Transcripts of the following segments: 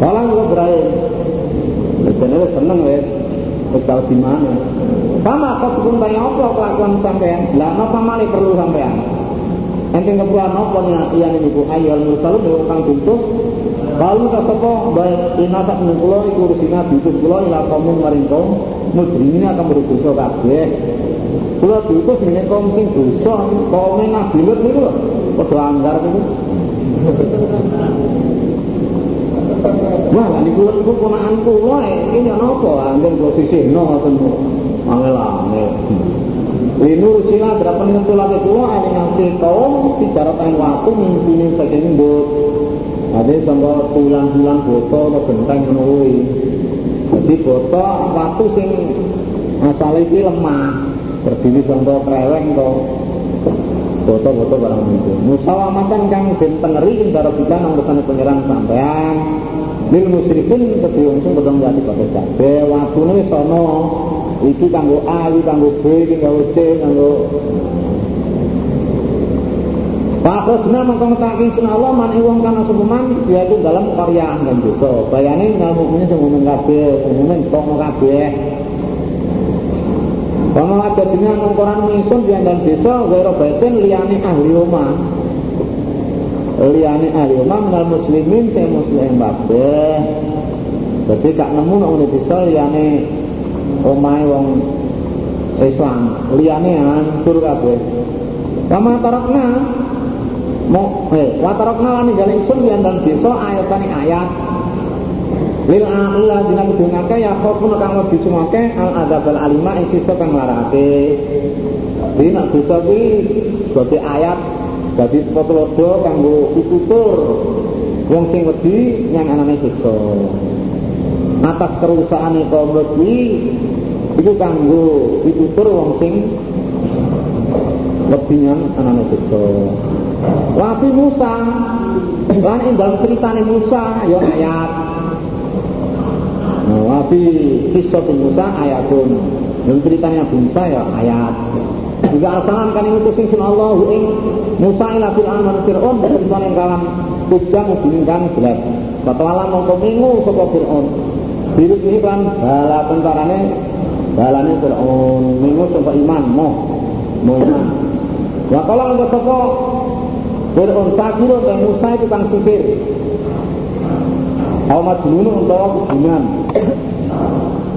Walang kok berai. Jadi seneng wis. Wis tau di mana. Sama kok pun banyak apa kelakuan sampean? Lah napa malih perlu sampean? Ente kebuan apa nih iya nih ibu ayol mursalun ya kang tuntuk. Lalu tak sapa baik inasak meneng kula iku rusina diutus kula ila kaum maring kaum mujrimin akan berdosa kabeh. Kula diutus menyang kaum sing dosa, kaum Nabi Lut niku lho. Anggar niku. Wah, ini kula niku ponakan kula iki ya napa? Anjen kula sisihno ngoten. Angel-angel. Linur sila berapa nih sulake kula ane ngasih kaum bicara tentang waktu mimpini saking mbut. Ade sampai tulang-tulang boto atau genteng menului. Jadi boto waktu sing asal iki lemah berdiri sampai kreweng to. Boto-boto barang itu. Musawamatan kang den tengeri karo kita nang besane penyerang sampean lil musyrikin kedhe wong sing padha ngati kabeh kabeh waktune wis ana iki kanggo A iki kanggo B iki kanggo C kanggo Fakosna mengkong takin sunah Allah man wong kana sepuman yaitu dalam karya dan dosa. Bayane ngal mukmin sing ngomong kabeh, umumnya kok kabeh. Kalau ada dengan mengkoran mingsun di dalam desa, wero baitin liyane ahli rumah liyane ahli umam minal muslimin sing muslim kabeh. Dadi gak nemu nang ngene bisa liyane omahe wong Islam. Liyane hancur kabeh. Kama tarakna mau eh wa tarakna lan ninggal ingsun yen dan desa ayatane ayat lil aqila dina kudungake ya khofun kang wedi sumake al adzabal alima ing sisa kang larake dina desa kuwi dadi ayat Dadi potlodo kanggo pitutur wong sing wedi nyang anane siksa. Atas kerusakane kaum wedi iku kanggo pitutur wong sing wedi nyang anane siksa. Wafi Musa lan ing dalam ceritane Musa ya ayat. Wafi kisah Musa ayatun. Dalam ceritanya Musa ya ayat. Juga arsalan kan itu sing Allah ing Musa ila Fir'aun lan Fir'aun berkesan ing kalam kujang kang jelas. Fatwala mongko mingu sapa Fir'aun. Biru ini kan bala tentarane balane Fir'aun mingu sapa iman moh moh iman. Wa kala untuk sapa Fir'aun sakiro dan Musa itu kang sipir. Aw majnun utawa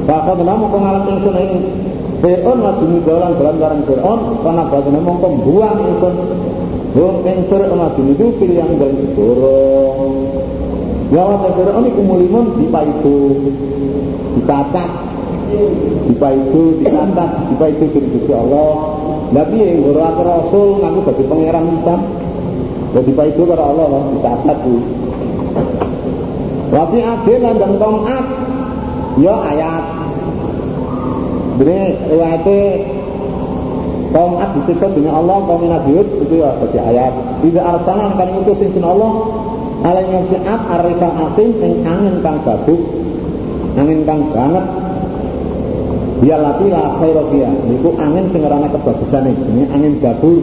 kebunan. Bahkan nama pengalam ingsun ing Fir'aun maduni dalan dalan barang Fir'aun karena bagane mongko buang ingsun Wong ing Fir'aun maduni itu pilih yang dalam dorong Ya wa Fir'aun iku mulimun dipaitu dicatat dipaitu dicatat dipaitu dari Allah. Nabi yang berat Rasul ngaku bagi pangeran Islam. Jadi paitu karo Allah dicatat ku Wafi adil dan tomat ya ayat jadi riwayatnya kaum Ad disiksa dunia Allah, kaum Nabi Hud itu ya bagi ayat. Tidak arsalan kan itu sin Allah alai siat arifan asim yang angin kang babuk, angin kang banget. Dia lati la khairofia, itu angin sing ora kebagusan ini angin babur.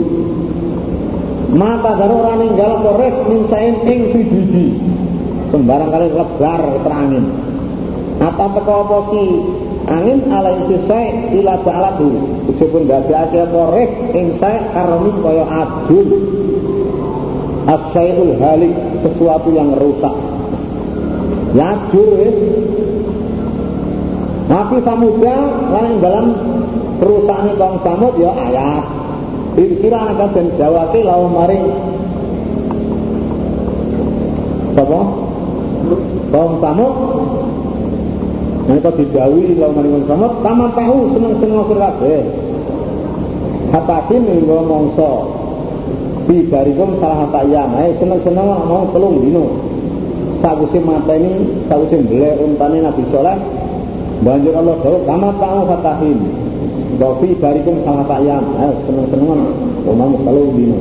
Mata karo ora ninggal korek min sain ing siji sembarang kali lebar terangin. Apa teko apa sih angin ala insisai ila ja'alatu ujibun dadake korek insai karami kaya adul asyai'ul halik sesuatu yang rusak. Ya Nabi Samuda lan dalam perusahaan kaum Samud ya ayat kira akan dan jawake lau maring Sapa? Kaum Samud mereka didawi kalau maringan sama taman tahu seneng seneng sir kabeh. Hatakin lho mongso. Di barikum salah hata ayam. Eh seneng seneng mau telung dino. Sakwise mateni, sakwise mbelek untane Nabi Saleh. Banjur Allah dawuh taman tahu hatakin. Dofi barikum salah hata ayam. Eh seneng seneng mau telung dino.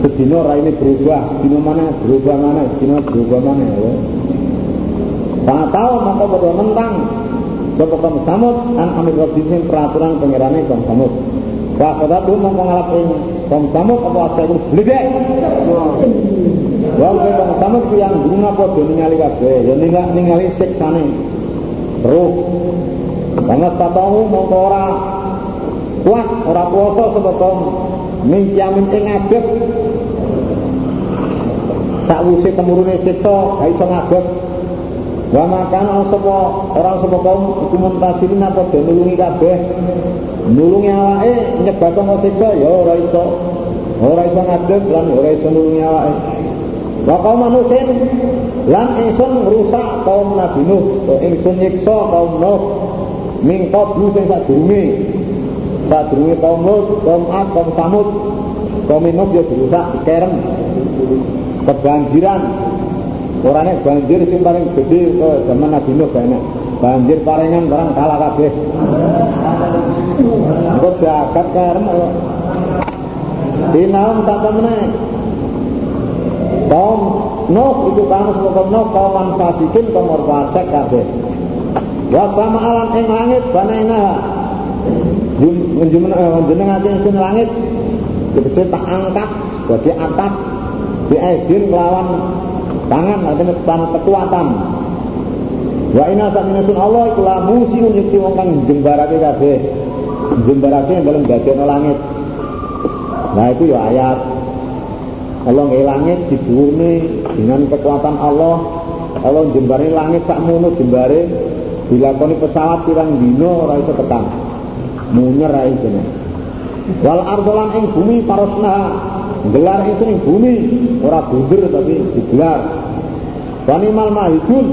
Sedino raine berubah, dino mana berubah mana, dino berubah mana ya. Tahu maka pada mentang Sopo kaum samud an amir rabbisin peraturan pengirane kaum samud. Wa qadatu mongko ngalap ing kaum samud apa asal bledek. Wong kang samut yang guna padha ningali kabeh, ya ningali ningali siksane. Roh. Karena tahu mongko ora kuat, ora kuasa sapa kaum minjamin ing abet. Sakwise kemurune siksa, ga iso ngabet. Wa makan sapa orang sapa kaum iku muntasirin apa nulungi kabeh. Nulungi awake nyebabake siksa ya ora iso. Ora iso ngadeg lan ora iso nulungi awake. Wa kaum manusin lan ingsun rusak kaum Nabi Nuh, ingsun nyiksa kaum Nuh min qablu sing sadurunge. Sadurunge kaum Nuh, kaum Ad, kaum Samud, kaum Nuh ya dirusak dikerem. Kebanjiran. Orangnya banjir sing paling gede ke zaman Nabi Nuh banyak. Banjir parengan barang kalah kabeh. Kok jagat kerem Dinaum tak temenek. Kaum Nuh itu kamu kaum Nuh kaum fasikin kaum fasik kabeh. Wa sama alam ing langit banaina. Menjenengake ingsun langit tegese tak angkat sebagai atap di aidin lawan tangan artinya tangan kekuatan. Wa inna sun Allah iku la musiun yukti wong kang jembarake kabeh. Jembarake yang dalam dadekno langit. Nah itu ya ayat Allah nggih langit dibuurne dengan kekuatan Allah. Allah jembare langit sak mono jembare dilakoni pesawat pirang dino tekan. Munyer ae kene. Wal ardolan ing bumi parosna gelar itu ing bumi ora bunder tapi digelar. Wanimal mahidun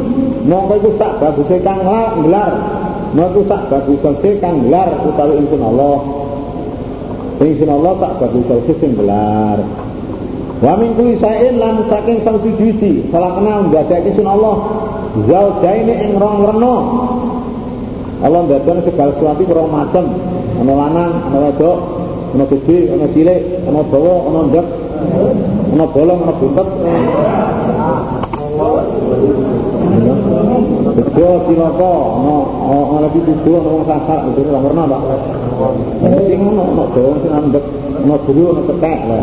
mongko iku sak baguse kang gelar. Mongko sak baguse kang gelar utawi ingsun Allah. Ingsun Allah tak bagus sausis sing belar. Wa min kulli sa'in lan saking sang sujuti, salah kenal ndadekake sun Allah zaujaine ing rong reno. Allah ndadekake segala sesuatu rong macam, ana lanang, ana wedok, ana gede, ana cilik, ana dawa, ana ndek, ana bolong, ana buntet. Bejo cilaka ana ana pitu ana wong sasak itu ora werna, Pak. Sing ngono ana dawa sing ambek ana jero ana tekek lah.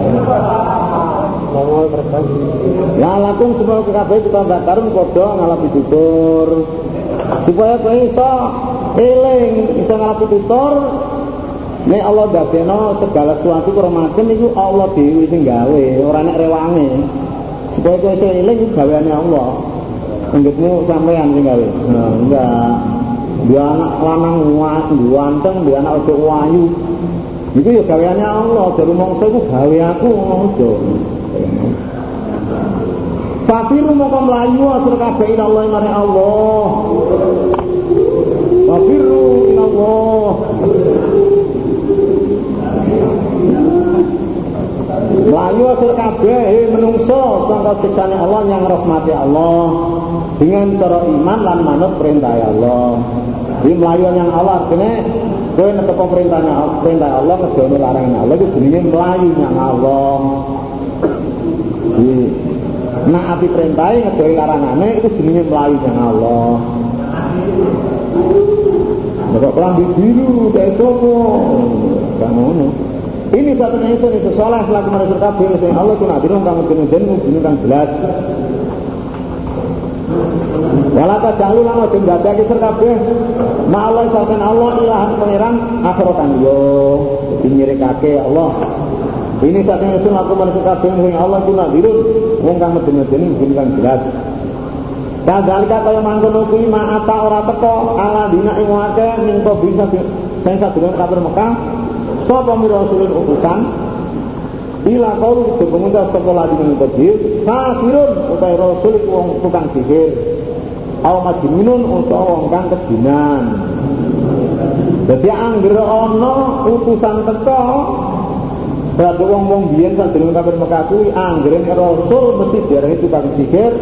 Ya lakum semua kabeh kita bakarun padha ngalapi tutur. Supaya kowe iso eling, iso ngalapi tutur Nek Allah dadekno segala sesuatu kurmaken iku Allah dhewe sing gawe, ora nek rewange. Supaya kowe iso eling gaweane Allah. Anggapmu sampean sing gawe. Nah, enggak. Dia anak lanang ganteng, dia anak ojo wayu. Itu ya gaweannya Allah, dari mongso itu gawe aku ngono Fafiru mongko melayu asur kabeh ila Allah mari Allah. Fafiru ila Allah. Melayu asur kabeh menungso sangka siksane Allah yang rahmati Allah dengan cara iman lan manut perintah Allah. Di melayu yang Allah artinya kowe netepo perintahnya perintah Allah ngedono larangan Allah itu jenenge melayu yang Allah. Di naati perintah ngedoi larangane itu jenenge melayu yang Allah. Kok kelambi biru kayak sopo? Gak ngono. Ini satu insun itu soleh laku manusia kabir sing Allah nabi kamu kena jenuh kan jelas. Walata jalu lan aja ndadekake sir kabeh. Ma'allah saken Allah ilahan pangeran akhiratan yo. Dadi nyirikake Allah. Ini saking ingsun aku manusia kabeh sing Allah ku nadirun wong kang medeni-medeni mungkin kang jelas. Kadalika kaya mangkono kuwi ma'ata ora teko ala dina ing wake ning bisa sing sadurunge kabar Mekah sapa mira rasulun utusan Ila kau sebenarnya sekolah di mana Safirun utai rasul itu tukang sihir Au majnunun utawa wong kang kejinan. Dadi anggere ana utusan teko Berarti wong-wong biyen sadurunge kafir Mekah kuwi anggere rasul mesti diarani tukang sihir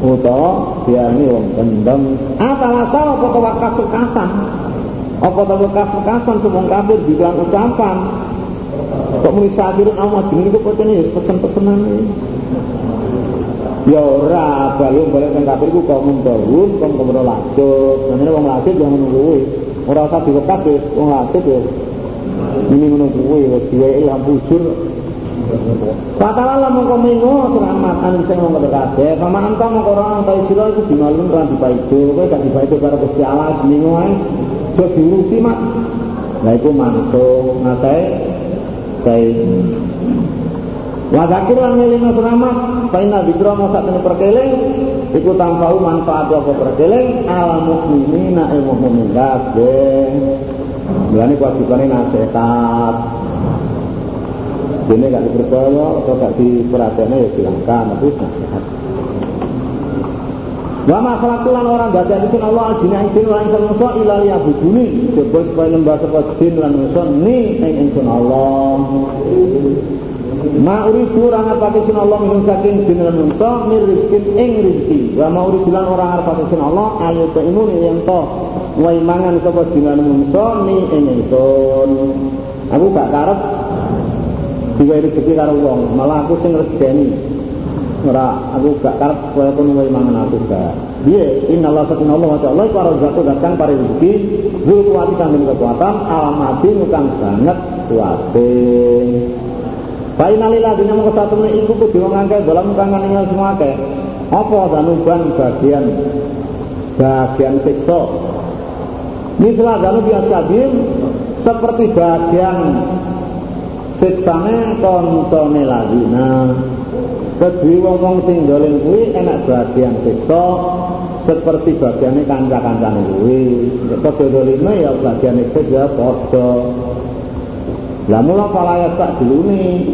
utawa diarani wong kendeng. Atalasa apa tawakas kasan. Apa tawakas kasan semua kafir bilang ucapan. Kok muni safirun au majnun iku pesen pesen-pesenan Ya ora, balung balik teng kafir ku kok mundawun, kok kemudian lanjut. Namanya wong lanjut yang menunggu. Ora usah diwekas wis wong lanjut wis. Ini menunggu wis diweki ilham bujur Fatala mongko mengo selamat an sing mongko kabeh. Paman entah mongko ora anta sira iku dinalun lan dipaido. Kowe gak dipaido karo Gusti Allah seminggu ae. Jo diurusi mak. Lah iku mantuk. Nah saya saya Wa zakir lan ngelingo selamat Faina dikra masa temen perkeling Iku tampau manfaat apa perkeling Al mukminina il mukminin kabeh Mulane kewajibannya nasihat. Ini gak dipercaya atau gak diperhatiannya ya silahkan Tapi nasihat. Wa ma orang ada sun Allah al-jina jin lan insan musa ila liyabuduni. Coba supaya nembah sapa jin lan musa ni ing insun Allah Ma uridu orang arpati sun Allah minum saking lan musa mir rizkin ing rizki Wa ma uridu orang arpati sun Allah ayu taimun yang to wa mangan sapa lan musa ni ing insun Aku gak karep digawe rezeki karo wong malah aku sing rezekeni ora aku gak karep kowe kono wae aku gak. Innallaha sakuna Allah wa ta'ala iku arzaqu datang pare rezeki. Zul kuwati kang kekuatan alamati kang banget kuwate Fainalila dina mongko satune iku kudu wong akeh dalam kang ninggal semua akeh apa danuban bagian bagian siksa Mislah danu bias kadim seperti bagian siksane koncone ladina Kedui wong-wong sing dolen kuwi enak bagian siksa seperti bagiannya kanca-kancane kuwi. Nek dolime ya bagian siksa ya padha. Lah mula palaya tak diluni.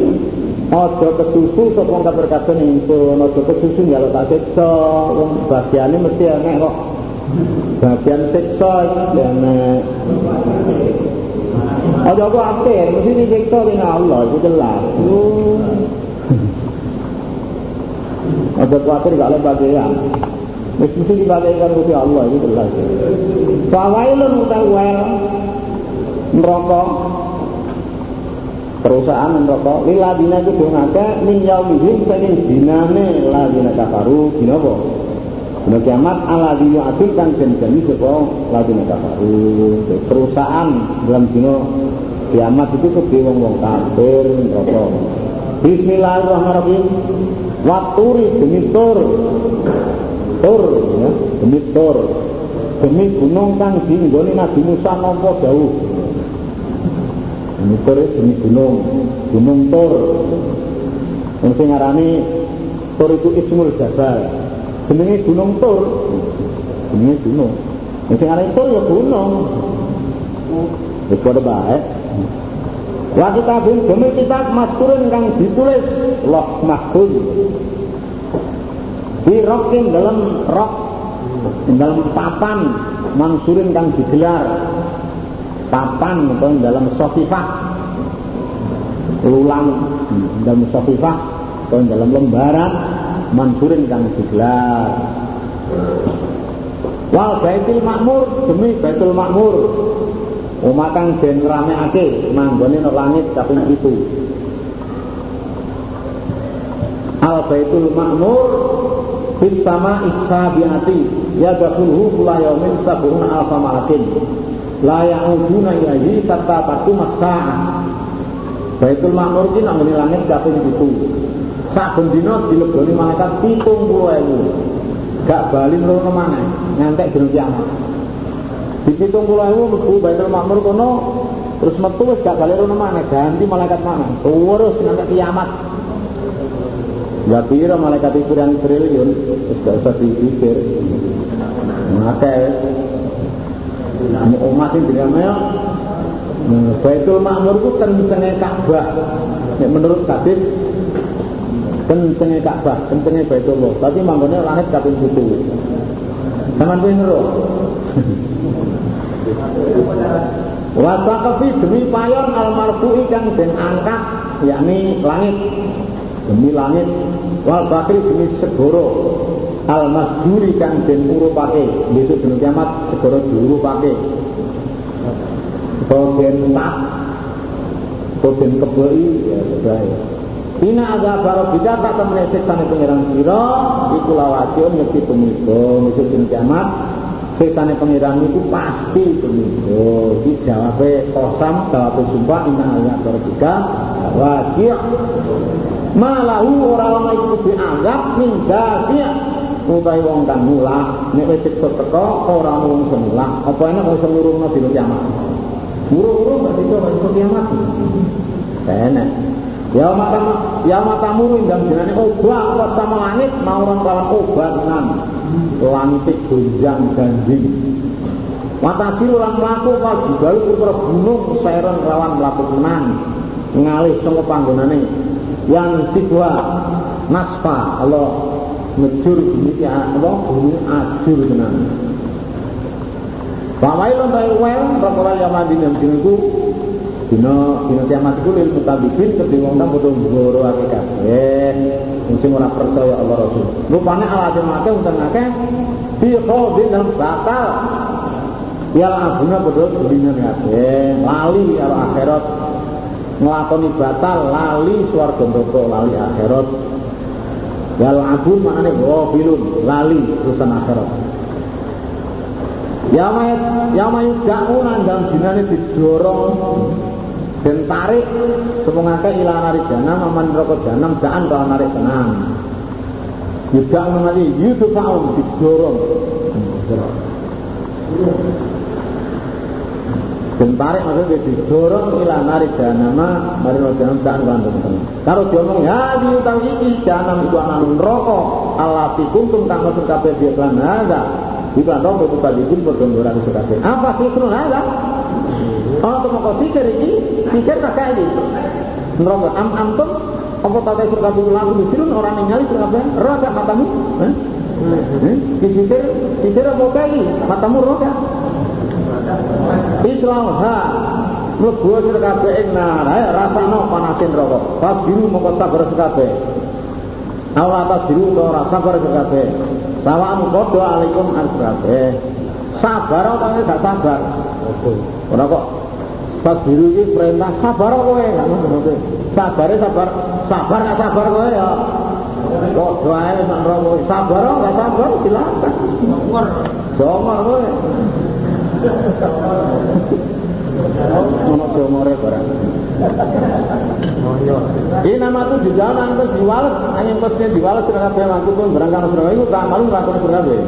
Aja kesusu sapa wong kaberkaten ingsun, aja kesusu njaluk tak siksa. Wong bagiane mesti enek kok. Bagian siksa iki enek. Aja kok ate, mesti disiksa dengan Allah, itu jelas. Ada khawatir gak oleh bagian. Mesti dibagikan oleh Allah itu jelas. Fawailun utawel neraka perusahaan neraka liladina itu dongake min yaumihim saking dinane ladina kafaru dina apa? Dina kiamat ala dina adil kan janji sapa ladina kafaru. Perusahaan dalam dina kiamat itu kedhe wong-wong kafir neraka. Bismillahirrahmanirrahim. Waturi demi tur. Tur ya, demi tur. Demi gunung kang dinggoni Nabi Musa nampa dawuh. Demi tur gunung, gunung tur. Yang sing ngarani tur itu Ismul Jabal. Jenenge gunung tur. Jenenge gunung. Yang sing ngarani tur ya gunung. Wis padha bae. Wa kitabun demi kitab maskurun kang ditulis loh mahfuz. Di rokin dalam rok dalam papan mansurin kang digelar papan atau dalam sofifah. Ulang dalam sofifah atau dalam lembaran mansurin kang digelar. Wal baitul makmur demi baitul makmur. Omah kang den ngramekake manggone nang langit kaping 7. Al Baitul Ma'mur bis sama isabiati ya dakhuluhu kula yaumin sabun alfa malakin la ya'uduna ilaihi kata taku masa'a Baitul Ma'mur iki nang langit kaping 7. Saben dina dileboni malaikat 70.000. Gak bali mrono maneh ngantek dina kiamat. Puluh ewu mlebu Baitul Makmur kono terus metu wis gak balik rono mana ganti malaikat mana? Terus sampai kiamat. Ya pira malaikat ukuran triliun? Wis gak usah dipikir. Maka umat sing dinamanya Baitul Makmur ku kencenge Ka'bah. Nek menurut hadis kencenge Ka'bah kencenge Baitullah. Tapi manggone langit kaping 7 Sampeyan kuwi Wasakafi demi payon al marfu'i kang den angkat yakni langit. Demi langit. Wal bakri demi segoro al masduri kang den urupake. Itu dina kiamat segoro diurupake. Bagian tak? Bagian kebeli ya sudah ya. Ina agak baru bisa tak temen siksa pengiran siro Iku lawation mesti pemiko Mesti dina kiamat Sesane pengiran itu pasti begitu. Jadi jawabnya kosam, jawabnya sumpah, inna aliyah berbika, wajib malahu ora ana iku dianggap min dafi' utawi wong kang mulah nek wis siksa teko ora sing mulah apa enak sing ngurungno dina kiamat? Muru-muru berarti kok iso kiamat. Enak. Ya mata ya mata muru indang jenane obat apa sama langit mau orang lawan obat nan langit gonjang ganjing. Mata siru lan mlaku kal jibalu putra gunung seren lawan mlaku menang ngalih saka panggonane. Yang sidwa nasfa Allah ngejur bumi ya apa bumi ajur tenan Pawailun ta'i wel Perkara yang diniku Dino dino kiamat iku lil mutabikin kedhe wong kang padha nggoro akeh kabeh sing ora percaya Allah Rasul. Rupane alatin akeh wonten akeh fi qawbin batal. Ya abuna padha dina kabeh lali al akhirat nglakoni batal lali swarga neraka lali akhirat. Wal abun maknane ghafilun lali urusan akhirat. Ya mayat ya dalam dinane didorong dan tarik sepungake ila narik janam aman rokok janam daan kalau narik tenang tidak mengali yudufaun didorong dan tarik maksudnya didorong ila narik janama mari janam daan kalau narik tenang kalau diomong ya diutang iki janam itu anak rokok alati kuntum kang maksud kabeh dia kan ada Iku anda mau buka bikin berdonggoran di Apa sih itu ada? Kalau tuh mau sikir ini, sikir tak kayak ini. Neraka am antum apa tata surga bulu lagu disirun orang surga apa? Roga matamu? Eh? Sikir, sikir apa kayak Matamu roga? Islam ha. Mlebu sira kabeh ing nar rasane panasin rokok. Pas biru mongko sabar kabeh. Allah atas biru ora sabar kabeh. Sawam kodo alaikum an kabeh. Sabar apa gak sabar? Ora kok. Pas biru iki perintah sabar kowe? Gak ngono sabare sabar. Sabar gak sabar kowe ya. Kok doae sak sabar gak sabar? Silakan. Jomor kowe Ono jomore barang ini nama itu juga nanti diwales, hanya pasti diwales sudah kabeh aku pun. Berangkat sudah itu tak malu ngakon sudah kabeh.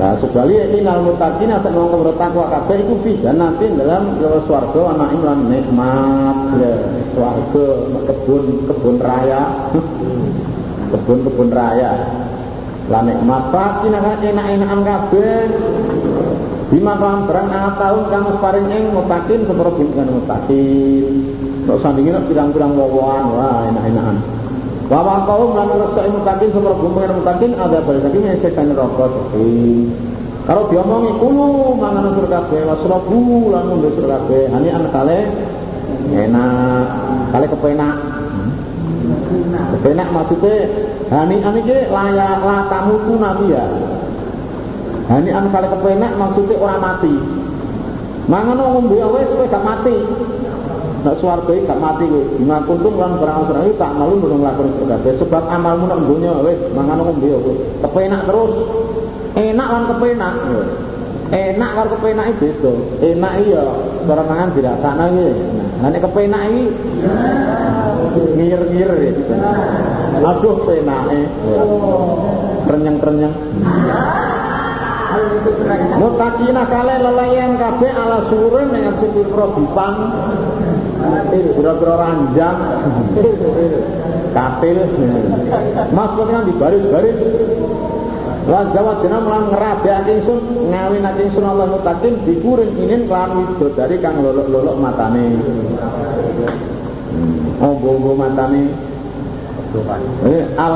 Nah, sebaliknya ini nal mutakin asal ngomong bertakwa kabeh itu bisa nanti dalam swarga anak imlan nikmat ya. Swarga kebun kebun raya. Kebun kebun raya. Lah nikmat. Pasti nak enak-enakan kabeh Bima kawan berang tahun kamu paring eng mutakin seperti bukan mutakin. Nek sandingi nek pirang-pirang wawan wah enak-enakan. Wa kaum lan rasa mutakin seperti bukan mutakin ada pada saking yang setan rokok sepi. Kalau diomongi kulu mangan sur kabeh wasrabu lan mundur sur kabeh. Hani anak kale enak, kale kepenak. Kepenak maksudnya hani ani ke layak latamu tu nabi ya. Hani an kali kepenak maksudnya orang mati. Mangan ngombe wis kowe gak mati. Nek swarga gak mati kowe. Bima kuntum lan barang ora tak malu nulung lakon kabeh sebab amalmu nek donya wis mangan ngombe kowe. Kepenak terus. Enak lan kepenak. Enak karo kepenak iki beda. Enak iya cara mangan dirasakno iki. Nah nek kepenak iki ngir-ngir. Aduh penake. Renyeng-renyeng. Mutakina kale lelayan kabeh ala surun dengan sipir dipan Biro-biro ranjang. Katil Maksudnya di baris-baris Wajah jenam lan ngerabiake ingsun ngawinake ingsun Allah mutakin dikuring inin kelan widodari kang lolok-lolok matane. Hmm. Ombo-ombo matane. Eh, al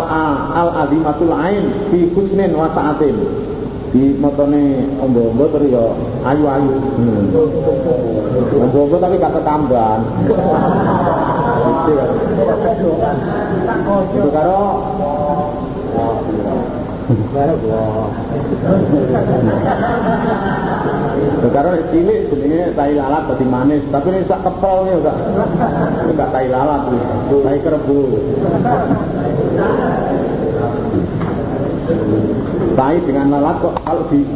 al azimatul ain fi husnin wa sa'atin di motone ombo-ombo terus ya ayu-ayu. Hmm. Ombo-ombo tapi gak ketambahan. Itu karo Karo cilik jenenge tai lalat dadi manis, tapi nek sak kepol ya enggak. Enggak tai lalat, tai kerebu. Tai dengan lalat kok kalau di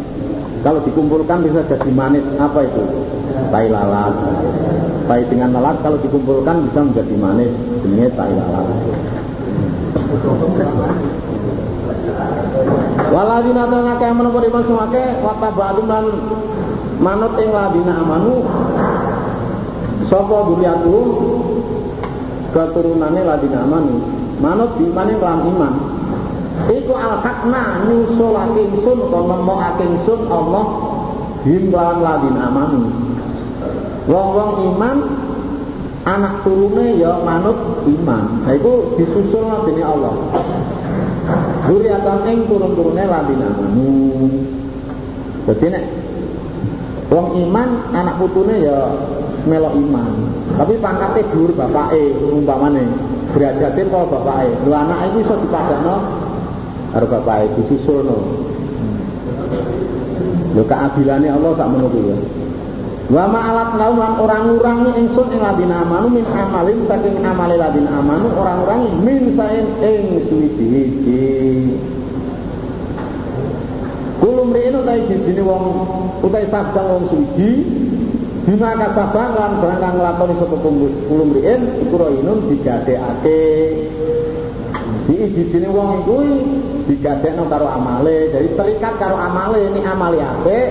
kalau dikumpulkan bisa jadi manis apa itu? Tai lalat. Tai dengan lalat kalau dikumpulkan bisa menjadi manis. Jenenge tai lalat. Waladina ta ngake menapa iman sumake watabadum lan manut ing ladina amanu sapa duriatu keturunane ladina amanu manut dimane lan iman iku al-hakna nyusulake ingsun utawa nemokake ingsun Allah. Him lan ladina amanu. Wong-wong iman anak turune ya manut iman. Nah iku disusul Allah. Duriatan ing turun-turune ladina amanu. Dadi nek wong iman anak putune ya melok iman. Tapi pangkatnya dhuwur bapake umpamane. Derajate kok bapake. Lho anak iki iso dipadakno karo bapake disusulno lho keadilane Allah sak menawa ya Wa ma'alat lauman orang-orang ingsun ing ladina amanu min amalin saking amale ladina amanu orang-orang min saen ing suwi-suwi. Kulum riin utai jijine wong utai sabdang wong suwi Bima kasabang lan barang kang nglakoni sapa kulum riin iku roinun digadekake. Di jijine wong kuwi digadekno karo amale, jadi terikat karo amale ini amale apik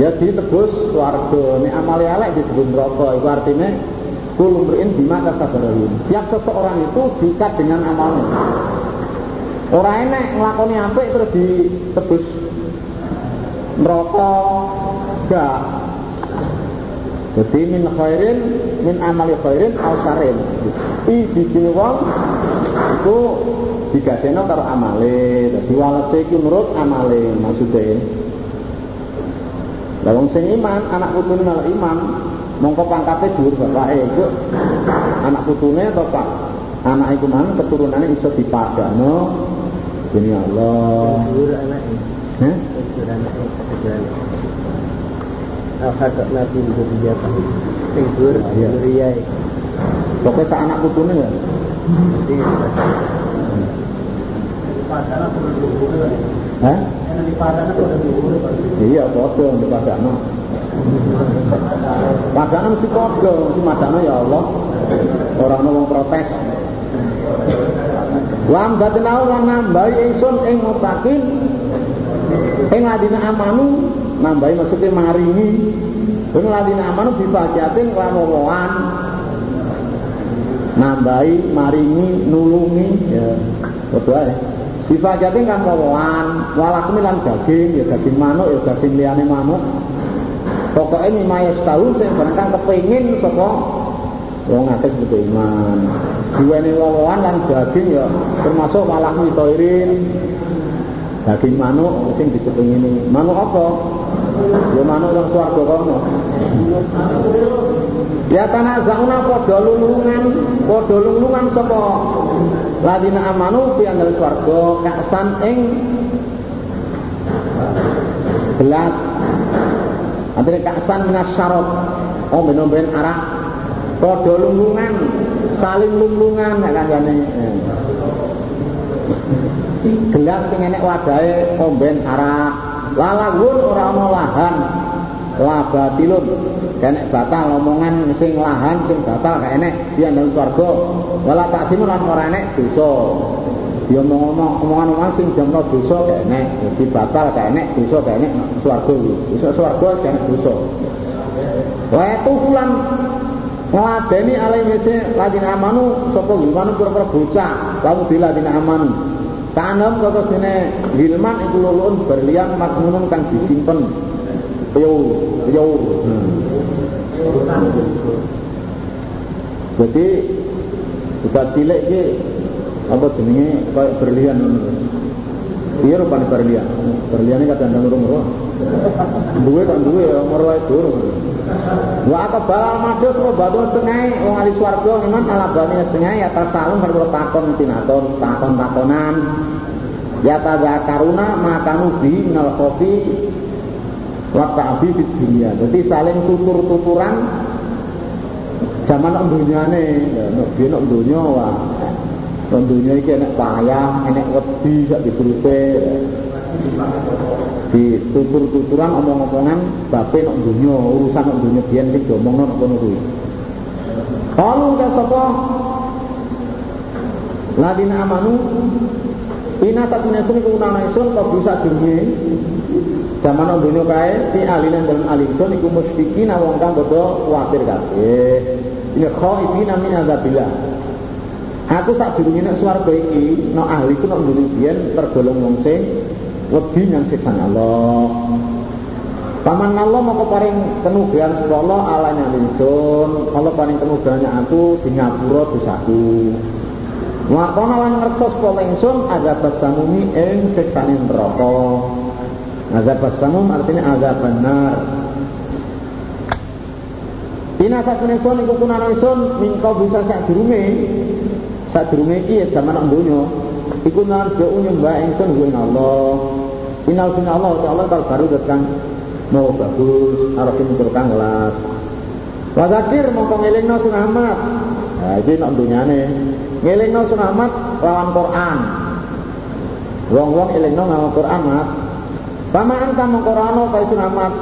ya ditebus warga. Ini amali elek disebut neraka. Itu artinya kulum berin bima kasabarahun tiap seseorang itu diikat dengan amalnya orang enek ngelakoni apik terus ditebus. Neraka gak. Jadi min khairin min amali khairin al i sini wong itu digadeno karo amale dadi walese iki menurut amale maksudnya lah wong sing iman, anak putune malah iman, mongko pangkate dhuwur bapake iku anak putune atau pak anak iku mang keturunane iso dipadano demi Allah. Dhuwur anake. Heh? Dhuwur anake. Al-Hakak Nabi Dzurriyyah Sing dhuwur Dzurriyyah Pokoknya sak anak putune ya. Hah? Iya, padha di padana. Padana mesti padha, mesti madana ya Allah. Ora ono wong protes. Lam batinau lan nambahi ingsun ing mutakin ing ladina amanu nambahi maksudnya maringi ing ladina amanu dibacatin lamowoan nambahi maringi nulungi ya betul ya Difajatin kan kawan, walakum lan daging, ya daging manuk, ya daging liyane manuk. Pokoknya ini mayas tahu sing barangkali kepingin sapa wong akeh seperti iman. Duweni wawahan lan daging ya termasuk malah mitoirin. Daging manuk sing dikepingini. Manuk apa? Ya manuk yang swarga kono. Ya tanah zauna padha lulungan, padha lulungan sapa? Ladina amanu fi andal swarga kaksan ing gelas Antara kaksan minas syarot Oh bener-bener arah. Padha lunggungan Saling lunggungan ya kan Gelas sing enek wadahe omben Lalagun ora ana lahan. Labatilun. Kenek batal omongan sing lahan sing batal gak enek. Dia ndang swarga wala taksimu lan ora enek dosa. Dia ngomong omongan-omongan sing jamno dosa gak enek. Dadi batal gak enek dosa gak enek swarga iso swarga gak enek dosa. Wa itu fulan ngeladeni alai mese amanu sapa gimana pura-pura bocah. Lalu bila ladin amanu Tanam kata sini hilman itu lulun berlian makmunun kang disimpen Yo, yo. Jadi kita cilik iki apa jenenge kayak berlian Iya rupanya berlian. Berlian ini kadang-kadang urung-urung. Duwe kan duwe ya merwa itu Wa bal madhus wa batu setengah wong ahli swarga iman alabane setengah ya tasalum karo takon tinaton takon-takonan. Ya tazakaruna makanu bi minal kopi Waktu di dunia. Jadi saling tutur-tuturan zaman nak dunyane, nak dia nak dunia wah. Nak dunia iki enak payah, enak wedi sak diturute. di tutur-tuturan omong-omongan bape nok dunya urusan nok dunya biyen sing diomongno nok kono kuwi Kalau udah sapa Ladina amanu Ina tak punya sini keunana isun kau bisa dunia Zaman dunia kae Di alinan dalam alisun Iku musyikin awang kang bodo Kuatir kabeh Ini khaifina min azabillah Aku tak nek swarga iki no ahli ku nek dunia tergolong wong sing wedi nyang siksa Allah. Paman Allah mau paring kenugian sapa Allah ala nyalingsun, Allah paring kenugian aku di ngapura dosaku. Wa kono lan ngersa sapa ingsun azab basamumi ing siksane neraka. Azab basamum artinya azab benar. Ina sakune sun iku kunanan sun mingko bisa sak durunge. Sak durunge iki ya zaman nang donya. Iku narjo nyembah ingsun kuwi Allah. Inal bin Allah Allah kalau baru datang mau bagus, arafin turkang kelas. Wazakir mongko ngelingno sunah Ahmad. Nah, iki dunyane. Ngelingno Ahmad lawan Quran. Wong-wong elingno ngawon Quran, Mas. Pama anta mongko rano kae sunah Ahmad.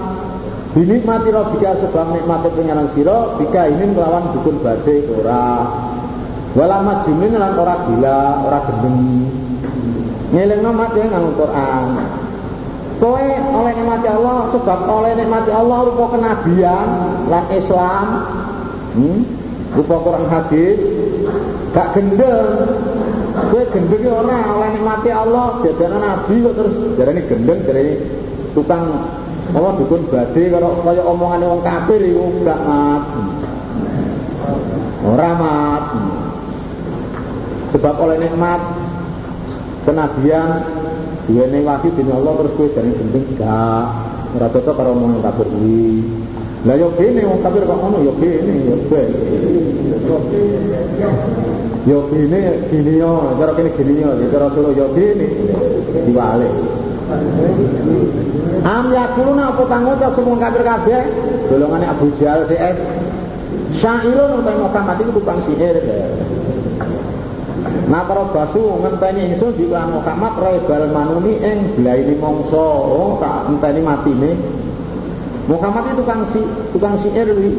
Dinikmati rabbika sebab nikmati penyaran sira bika ini melawan dukun badhe ora. Wala majnun lan ora gila, ora gendeng. Ngelingno mati nganggo Quran. Kowe oleh nikmati Allah sebab oleh nikmati Allah rupa kenabian lan Islam. Hmm? Rupa Quran hadis gak gendeng. Kowe gendeng ora oleh nikmati Allah jadinya nabi kok terus jarane gendeng jarane tukang apa dukun badhe karo kaya omongane wong kafir iku gak mat. Ora mat. Sebab oleh nikmat kenabian duwene wahyu dening Allah terus kowe jare gendeng gak ora cocok karo omongan kafir kuwi lah yo kene wong kafir kok ngono yo kene yo ben yo kene kene yo cara kene kene yo cara solo yo kene. Diwale Am yakuluna apa kang ngucap semua kafir kabeh? Golongane Abu Jahal CS Syairun utai Muhammad itu tukang sihir Nah para basu ngenteni ingsun diulang Muhammad rebal manuni ing blaini mongso. Oh tak ngenteni matine. Muhammad itu tukang si tukang siir wi.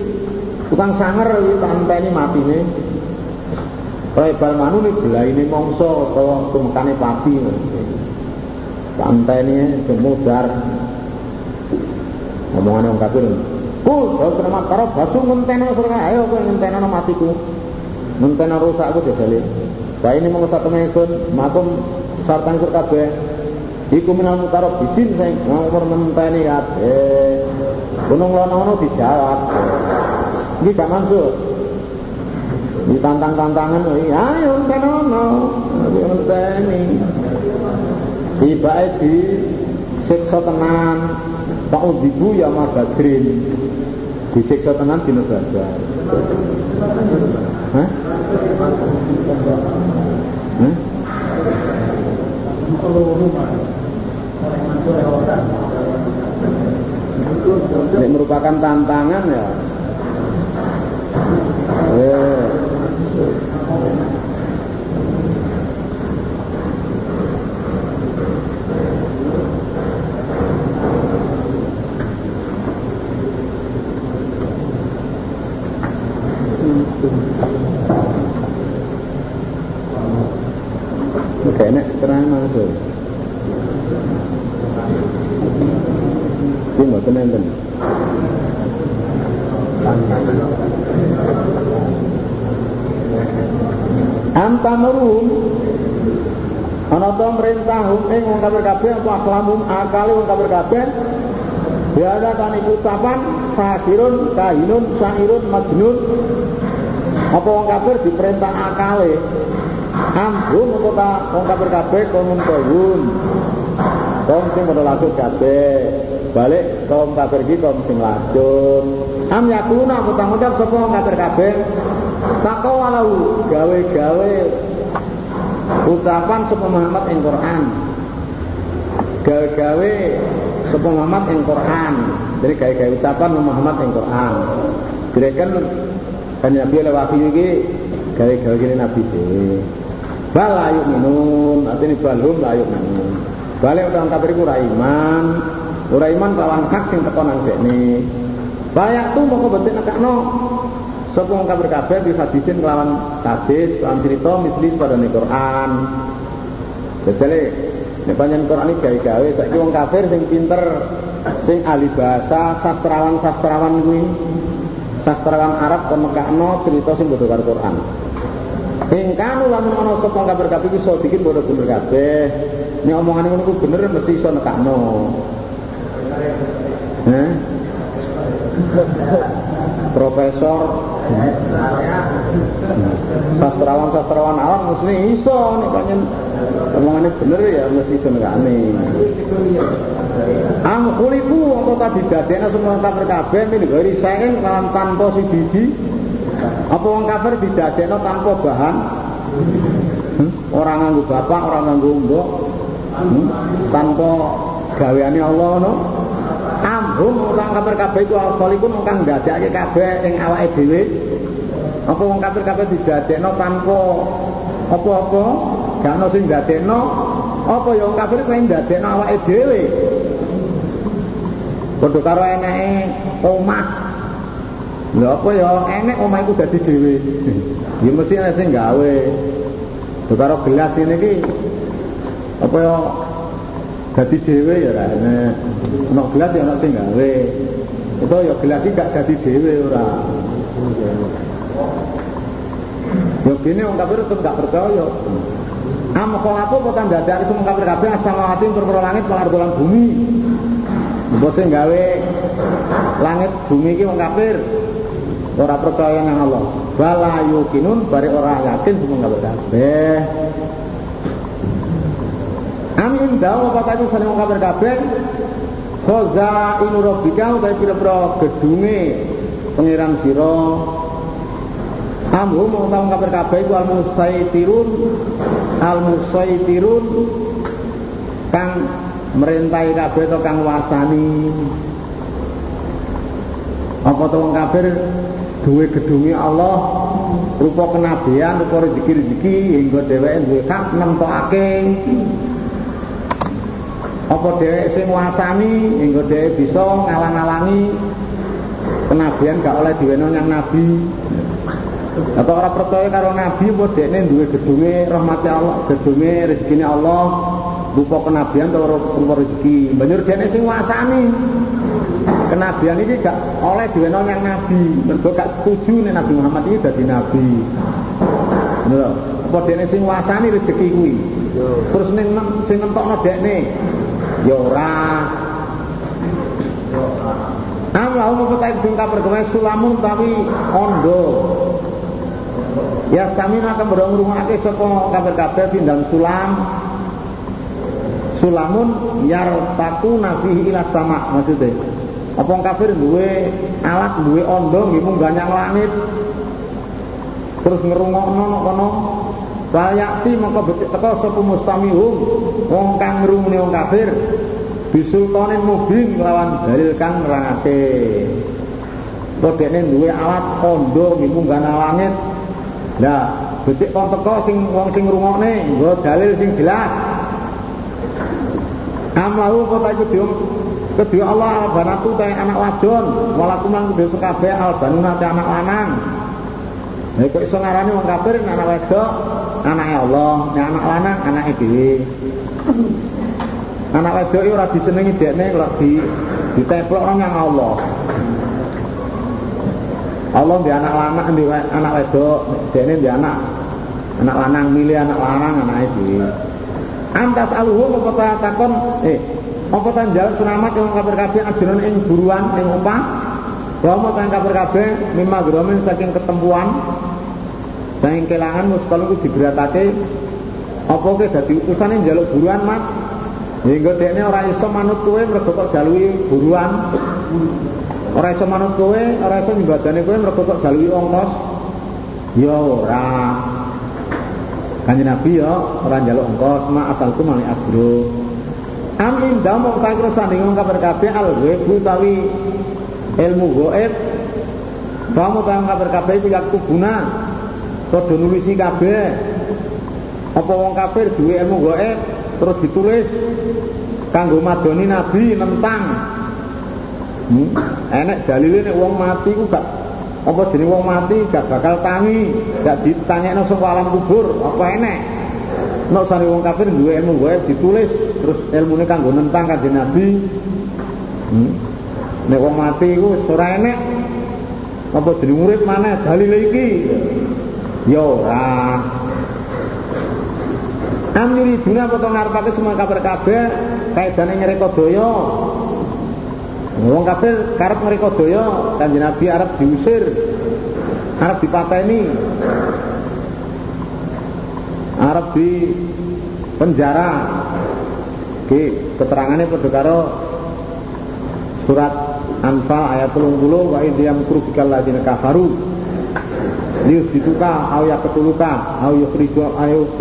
Tukang sanger wi tak ngenteni matine. Rebal manuni blaini mongso utawa tumekane pati. Tak ngenteni semudar. Omongan wong kafir. Kul, kalau selamat karo basu ngenteni surga ayo kowe ngenteni matiku. Ngenteni rusakku jajale. Wa ini mau satu mesun, makum sartang sur kabeh. Iku minal mutarab bisin sing ngomor menteni kabeh. Gunung lono dijawab. Iki gak mansur. Ditantang-tantangan, ayo tenono, ayo menteni. Tibae di siksa tenan, Pak Udibu ya Mas Badrin. Disiksa tenan dina Badar. Hah? Hmm? Ini merupakan tantangan ya. Eh. Oke, nek terang langsung. Mboten enten. Antamurun ana to merintah ing wong kafir kabeh apa aklamum akale wong kafir kabeh Biasa kan iku ucapan sahirun, kahinun, syairun, majnun Apa wong kafir diperintah akale Ambun apa ta wong kafir kabeh kaum tawun. Kaum sing padha laku kabeh. Balik kaum kafir iki kaum sing lacun. Am yakuna apa ta ngucap sapa kafir kabeh. Tako walau gawe-gawe ucapan sapa Muhammad ing Quran. Gawe-gawe sapa Muhammad ing Quran. Jadi gawe-gawe ucapan Muhammad ing Quran. Gerakan kan Nabi lewat iki gawe-gawe kene Nabi dhewe. Bal layuk minun, artinya balhum layuk minun. balik udah kafir ora iman ora iman lawan hak sing teko nang dekne. Bayak tu moko betik nekakno. Sapa wong kafir kabeh bisa hadisin kelawan hadis kelawan cerita misli pada Quran. Jadi nek panjen Quran iki gawe-gawe saiki wong kafir sing pinter sing ahli bahasa sastrawan-sastrawan kuwi. Sastrawan Arab kon nekakno cerita sing bodho karo Quran. Ing kanu lamun ana sapa kabar kabeh iso bikin bodoh bener kabeh. Nek omongane ngono ku bener mesti iso nekakno. Heh? Profesor sastrawan-sastrawan awam mesti iso nek pancen omongane bener ya mesti iso nekakne. Am kuliku apa tadi dadekna semua kabar kabeh min gori saen tanpa siji apa wong kafir didadekno tanpa bahan? Hmm? Orang nganggo bapak, orang nganggo mbok. Hmm? Tanpa gaweane Allah no. Ambung orang kafir kabeh iku al-khaliqun kang ndadekake kabeh ing awake dhewe. Apa wong kafir kabeh didadekno tanpa apa-apa? Gak ono sing ndadekno. Apa ya wong kafir kuwi ndadekno awake dhewe. Padha karo eneke omah Lha apa ya enek omah iku dadi dhewe. Ya mesti ana sing gawe. Karo gelas ini ki apa ya dadi dhewe ya ora enek. Ono gelas ya ana sing gawe. Itu ya gelas iki gak dadi dhewe ora. Ya kene wong kafir tetep gak percaya. Am kok apa kok dari semua kafir kabeh asal ati perkara langit malah dolan bumi. Mbok sing gawe langit bumi iki wong kafir ora percaya nang Allah wala yukinun bari ora yakin semua nggak kabeh amin dawa apa tadi seneng kabar kabeh Khoza inu robika utai pira-pira gedunge pengiran Amhu mau tahu kabar kabeh iku al-musaitirun al-musaitirun kang merintai kabeh atau kang wasani. Apa to wong kafir? Duwe gedunge Allah rupa kenabian rupa rezeki-rezeki hingga dheweke duwe hak nemtokake apa dheweke sing nguasani hingga dheweke bisa ngalang-alangi? Kenabian gak oleh diweno yang nabi. Atau orang percaya karo nabi apa dekne duwe gedunge rahmatnya Allah gedunge rezekine Allah rupa kenabian atau rupa rezeki. Banjur dekne sing nguasani. Kenabian ini gak oleh diweno yang nabi. Mergo gak setuju nih Nabi Muhammad ini jadi nabi. Lho apa dene sing wasani rezeki kuwi? Terus ning sing nentokno dekne ya ora. Nam lahu mengetahui bingka sulamun tapi ondo. Ya stamina akan berong rumahake sapa kabeh-kabeh pindang sulam. Sulamun yartaku nafihi ila sama maksudnya. Apa kafir duwe alat duwe ondo nggih nyang langit terus ngrungokno nang kono Bayakti mongko becik teko sapa mustamihum wong kang ngrungune wong kafir bisultanin mubin lawan dalil kang nerangake. Kodene duwe alat ondo nggih munggah nang langit. Lah becik kon teko sing wong sing ngrungokne nggo dalil sing jelas. Amalu kota itu Kedua Allah albanatu teh anak wadon, walakum lan kudu kabeh albanuna teh anak lanang. Kok iso ngarani wong kafir anak wedok, anake Allah, nek anak lanang anake dhewe. Anak wedok ora disenengi dekne kok di diteplok nang Allah. Allah di anak lanang di anak wedok, dekne di anak anak lanang milih anak lanang anake dhewe. Antas aluhu kok takon eh apa tan jalan selamat yang kabar kabeh ajaran ing buruan ing umpah bahwa tan kabar kabeh mimma gromen saking ketempuan saking kelangan muskal ku diberatake apa ke dadi utusane njaluk buruan mat hingga dekne ora iso manut kowe mergo kok jaluki buruan. Ora iso manut kowe ora iso nyembadane kowe mergo kok jaluki ongkos ya ora. Kanjeng Nabi ya ora njaluk ongkos mak asalku mali agro Amin damok takro sanding kabar kabeh al ghaibu utawi ilmu gaib. Kamu tahu kabar kabeh itu yak tubuna. Padha nulisi kabeh. Apa wong kafir duwe ilmu gaib terus ditulis kanggo madoni nabi nentang hmm? enek dalile nek wong mati ku gak apa jeneng wong mati gak bakal tangi gak ditanyakno saka alam kubur apa enek nek sane wong kafir duwe ilmu wae ditulis terus ilmune kanggo nentang kanjeng nabi hmm? nek wong mati ku wis ora enek apa jeneng urip maneh dalile iki ya ora Am yuri duna apa ngarepake semua kabar kabeh kaidane nyereka daya. Wong kafir karep ngreka daya, Kanjeng Nabi arep diusir. Arep dipateni. Arep di penjara. Oke, keterangannya pada karo surat Anfal ayat 30 wa idyam kurfikal ladina kafaru liyusbituka au yaqtuluka au yukhriju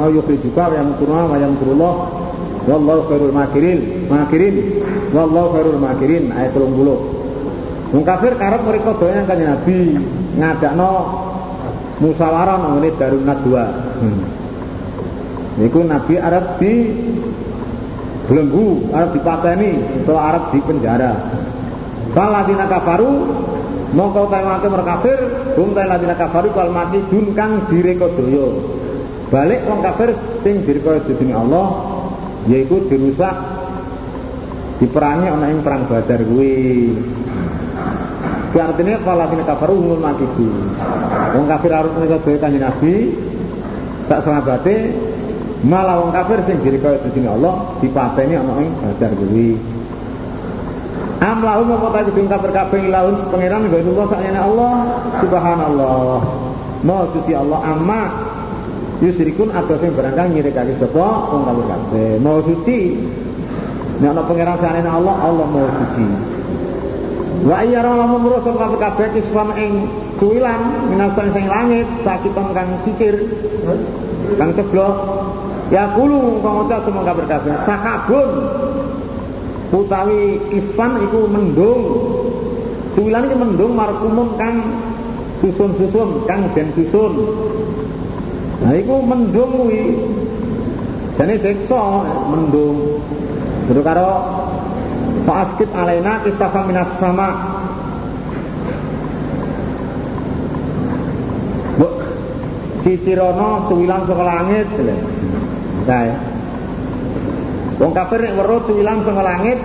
au yukhrijuka wa yamkuruna wa yamkurullah wallahu khairul makirin makirin wallahu khairul makirin ayat 30 Wong kafir karep mereka doyan kan Nabi ngadakno musyawarah nang Darun Nadwa. Hmm. Niku Nabi Arab di belenggu, Arab dipateni, atau Arab di penjara. Faladina kafaru mongko tawake merkafir hum ta ladina kafaru kal mati dun kang direka daya balik wong kafir sing direka dening Allah yaiku dirusak diperangi ana ing perang Badar kuwi. Ki artinya kalau ladina kafaru humul mati wong kafir harus mereka daya kanjeng Nabi tak sahabate malah wong kafir sing direka dening Allah dipateni ana ing Badar kuwi Am lahum apa ta gedung kabar kabeh ilahun pangeran Allah sakjane Allah subhanallah. Maha suci Allah amma yusrikun ada sing barangkali nyirikake sapa wong kafir kabeh. Maha suci. Nek ana pangeran sakjane Allah, Allah maha suci. Wa ayyara lamun rusul kafir kabeh kiswan ing kuilan minasan sing langit sakiton kang cikir kang ceblok ya kulu kang ucap semua kafir kabeh sakabun utawi kispan iku mendung. Tuwilan iki mendung markumun kang susun-susun kang den susun. Nah iku mendung kuwi. Jane siksa mendung. Terus karo Fa'askit alaina kisafa minas sama. Buk Cicirono tuwilan saka langit. Nah Wong kafir nek weruh tuwilang saka langit.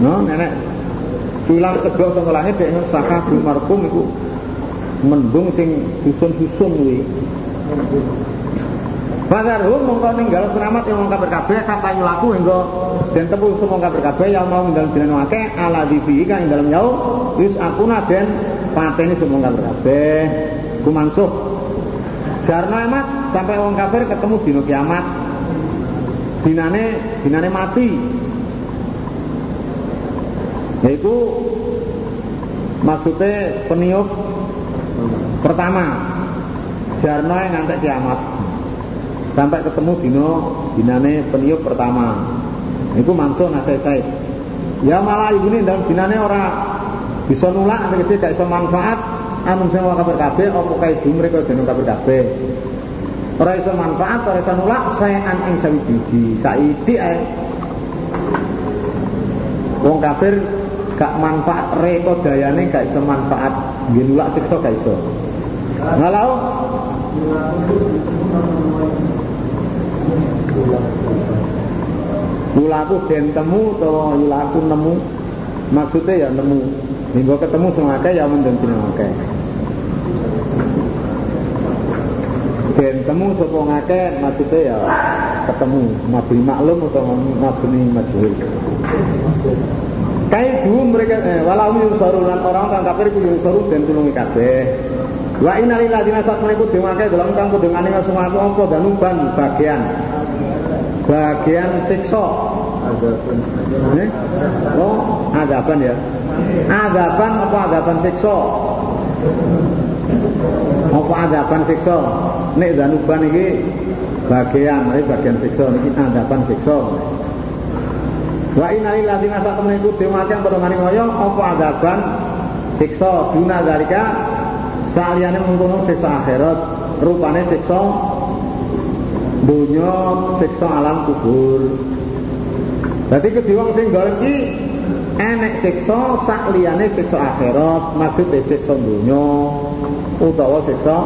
No, nenek tuwilang kedok saka langit dek saka markum iku mendung sing susun-susun kuwi. Fadarhum mongko ninggal selamat yang wong kafir kabeh kata laku hingga den tepul semua kafir kabeh yang mau ninggal dina akeh ala divi kan ing dalem yau wis akuna den pateni semua kafir kabeh kumansuh Jarno emat sampai wong kafir ketemu dino kiamat dinane dinane mati. Yaitu maksudnya peniup pertama. Jarno yang ngantek kiamat. Sampai ketemu dino dinane peniup pertama. Itu mansuh nasihat saya. Ya malah ibu ini dalam dinane orang bisa nulak tegese gak bisa manfaat. Anu sing kabar kabeh apa kae mereka jeneng kabar kabeh ora iso manfaat ora iso nolak saean ing sawiji saiki ae. Wong kafir gak manfaat reko dayane gak iso manfaat. Nggih nolak siksa gak iso. Ngalau Yulaku den temu atau yulaku nemu. Maksudnya ya nemu. Hingga ketemu semua ya mendem akeh ben temu sapa ngake maksudnya ya ketemu mabni maklum atau mabni majhul Kai dulu mereka eh, walau yusaru lan orang kang kafir ku yusaru dan tulungi kabeh. Wa ladina sat meniku demake dalam kang kudungane semua apa danuban bagian. Bagian siksa. Eh? Oh, adaban ya. Adaban apa adaban siksa? Apa adaban siksa? nek zanuban iki bagian iki bagian siksa niki tanggapan siksa. Wa inna lillahi inna ilaihi raji'un. Yang padha ngoyo apa adaban siksa? Duna dalika saliyane mengkono siksa akhirat. Rupane siksa dunya siksa alam kubur. Jadi kedhi wong sing golek iki enek siksa sak liyane siksa akhirat. Maksudnya siksa utawa siksa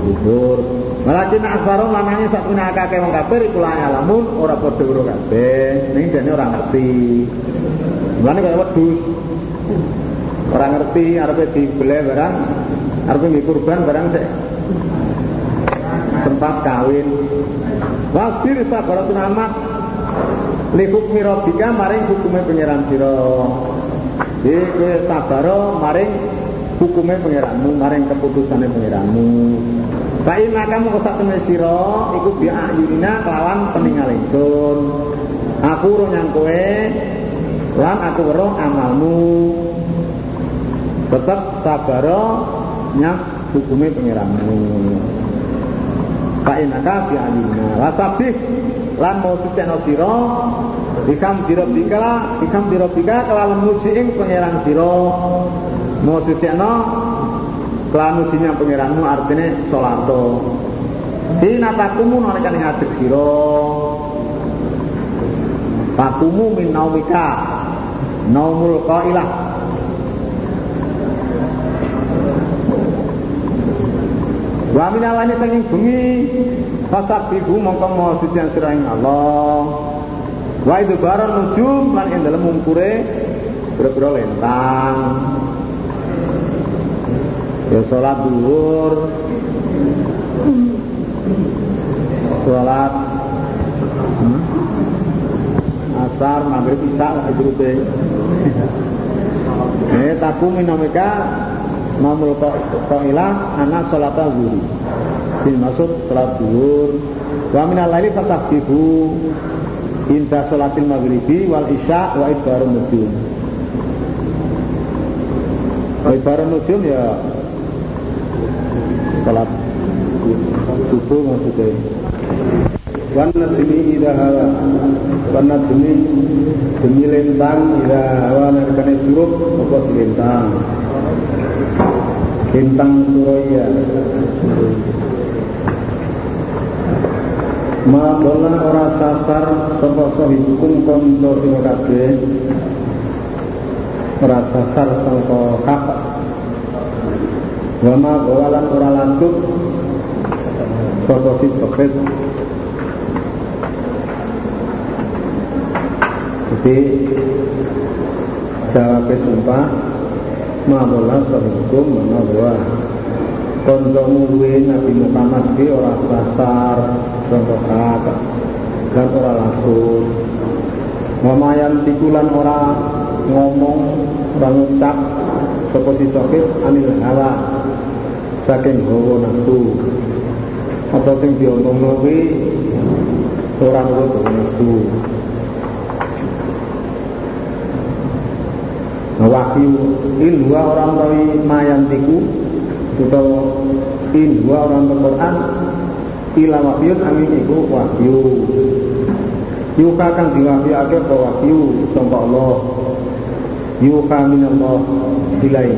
kubur Malakin asfaro lamanya sak punya akake wong kafir iku la alamun ora padha karo kabeh. Ning dene ora ngerti. Mulane kaya wedhus. Ora ngerti arepe dibele barang, arepe nggih kurban barang sik sempat kawin. Wasbir sabar sunamat li hukmi rabbika maring hukume pangeran sira. Iki kowe sabar maring hukume pangeranmu, maring keputusane pangeranmu. Fa inna kamu kesak temne sira iku bi ayunina kelawan peningal ingsun. Aku ro nyang kowe lan aku weruh amalmu. Tetep sabar nyang hukume pangeranmu. Fa inna ka bi ayunina. Wasabih lan mau suceno sira ikam dirobika ikam dirobika kelawan muji ing pangeran sira mau suceno Kelan ujinya pengiranmu artinya sholato. Hina takumu nalikan ngadeg siro. Takumu min naumika. Naumul qailah. Wa min alani sanging bengi fasabihu mongko mau sucian sira ing Allah. Wa itu baron nujum lan ing dalem mungkure boro lentang ya sholat duhur sholat hmm? asar maghrib isya itu eh taku minamika namul qa'ilah ana sholat zuhur. Sini maksud sholat duhur wa minal laili fatahbibu inda sholatil maghribi wal isya wa idbarun nujum. Wa idbarun nujum ya salat. Subuh maksudnya. Wan najmi idha hawa. Wan najmi demi lintang idha hawa. Narikane curug apa lintang? Lintang suraya Ma bola ora sasar sapa sahibukum kanca kabeh. Ora sasar sangka kakak Wama bawalan ora lantuk Sopo si sopet Jadi Jawabnya sumpah Mabola sahukum Mana bawa Konco mulwe Nabi Muhammad di orang sasar Contoh kata Dan orang lantuk Mamayan tikulan orang ngomong Orang ucap Sopo si Anil saking hawa nafsu. Atau sing diomongno kuwi ora nurut nafsu. Nah, wahyu in dua orang tawi mayantiku atau in dua orang Quran ila wahyun angin iku wahyu. Yuka kang diwahyuake apa wahyu? Sangka Allah. Yuka minallah ilai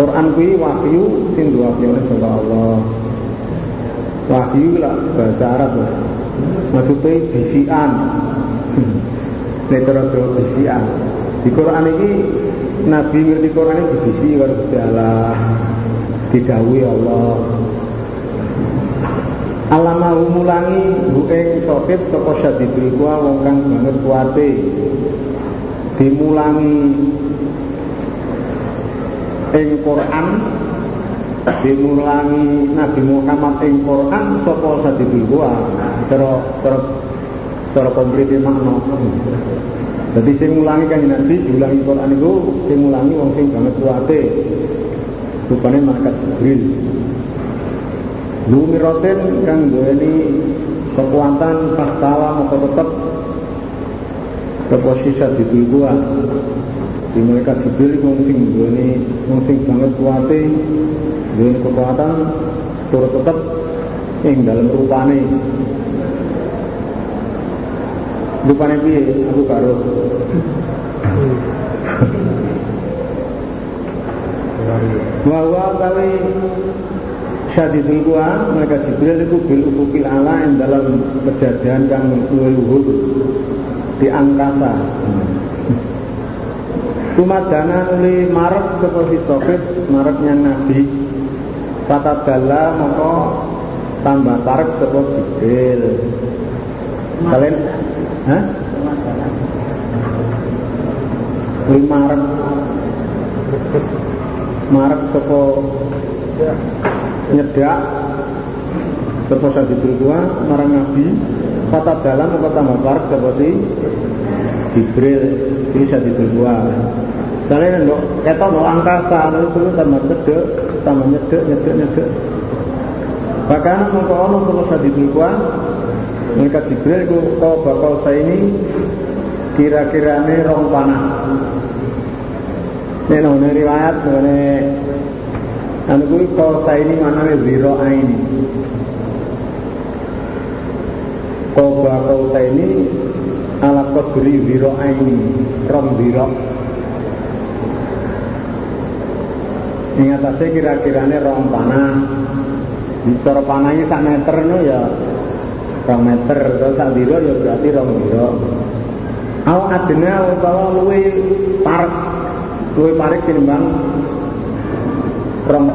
Quran kuwi wahyu sing diwahyune saka Allah. Wahyu lah bahasa Arab lah. Maksudnya bisian. Netra bisian. Di Quran ini Nabi ngerti Quran ini dibisi karo Gusti Allah. Didhawuhi Allah. Alama mulangi bu ing sokit saka syadidul kuwa wong kang banget kuwate. Dimulangi ing Quran dimulangi Nabi Muhammad ing Quran sapa sadibul gua cara cara cara komplit makna. Jadi sing mulangi kan Nabi diulangi Quran itu sing mulangi wong sing banget kuate rupane malaikat Jibril. Lumiroten kang duweni kekuatan pastawa mau tetep. Keposisi di gua di mereka Jibril wong sing wong sing banget kuate duweni kekuatan turut tetep ing dalam rupane. Rupane piye? Aku karo bahwa kali Syadidul Quwa mereka Jibril itu bil ufukil ala yang dalam kejadian yang luhur di angkasa. Tumadana nuli marek seperti sofit mareknya Nabi. Kata dala maka tambah tarik seperti Jibril. Kalian Hah? Nuli marek. Marek seperti nyedak. Terus di berdua marang Nabi. Kata dalam kata tambah park seperti Jibril. Ini di Kalian ndok kita mau angkasa itu tambah cedek tambah nyedek nyedek nyedek bahkan mengko ono terus di berdua mereka Jibril itu kau bakal saya ini kira-kira ini rong panah ini riwayat ini Anu kuwi kosa ini mana wiro ini. Koba kosa ini ala kodri wiro ini, rom wiro. Ingat atasnya kira-kiranya rom panah. Bicara panahnya sak meter no ya rong meter terus sak wiro ya berarti rong wiro. Awak adena utawa luwe parek luwe parek tinimbang rong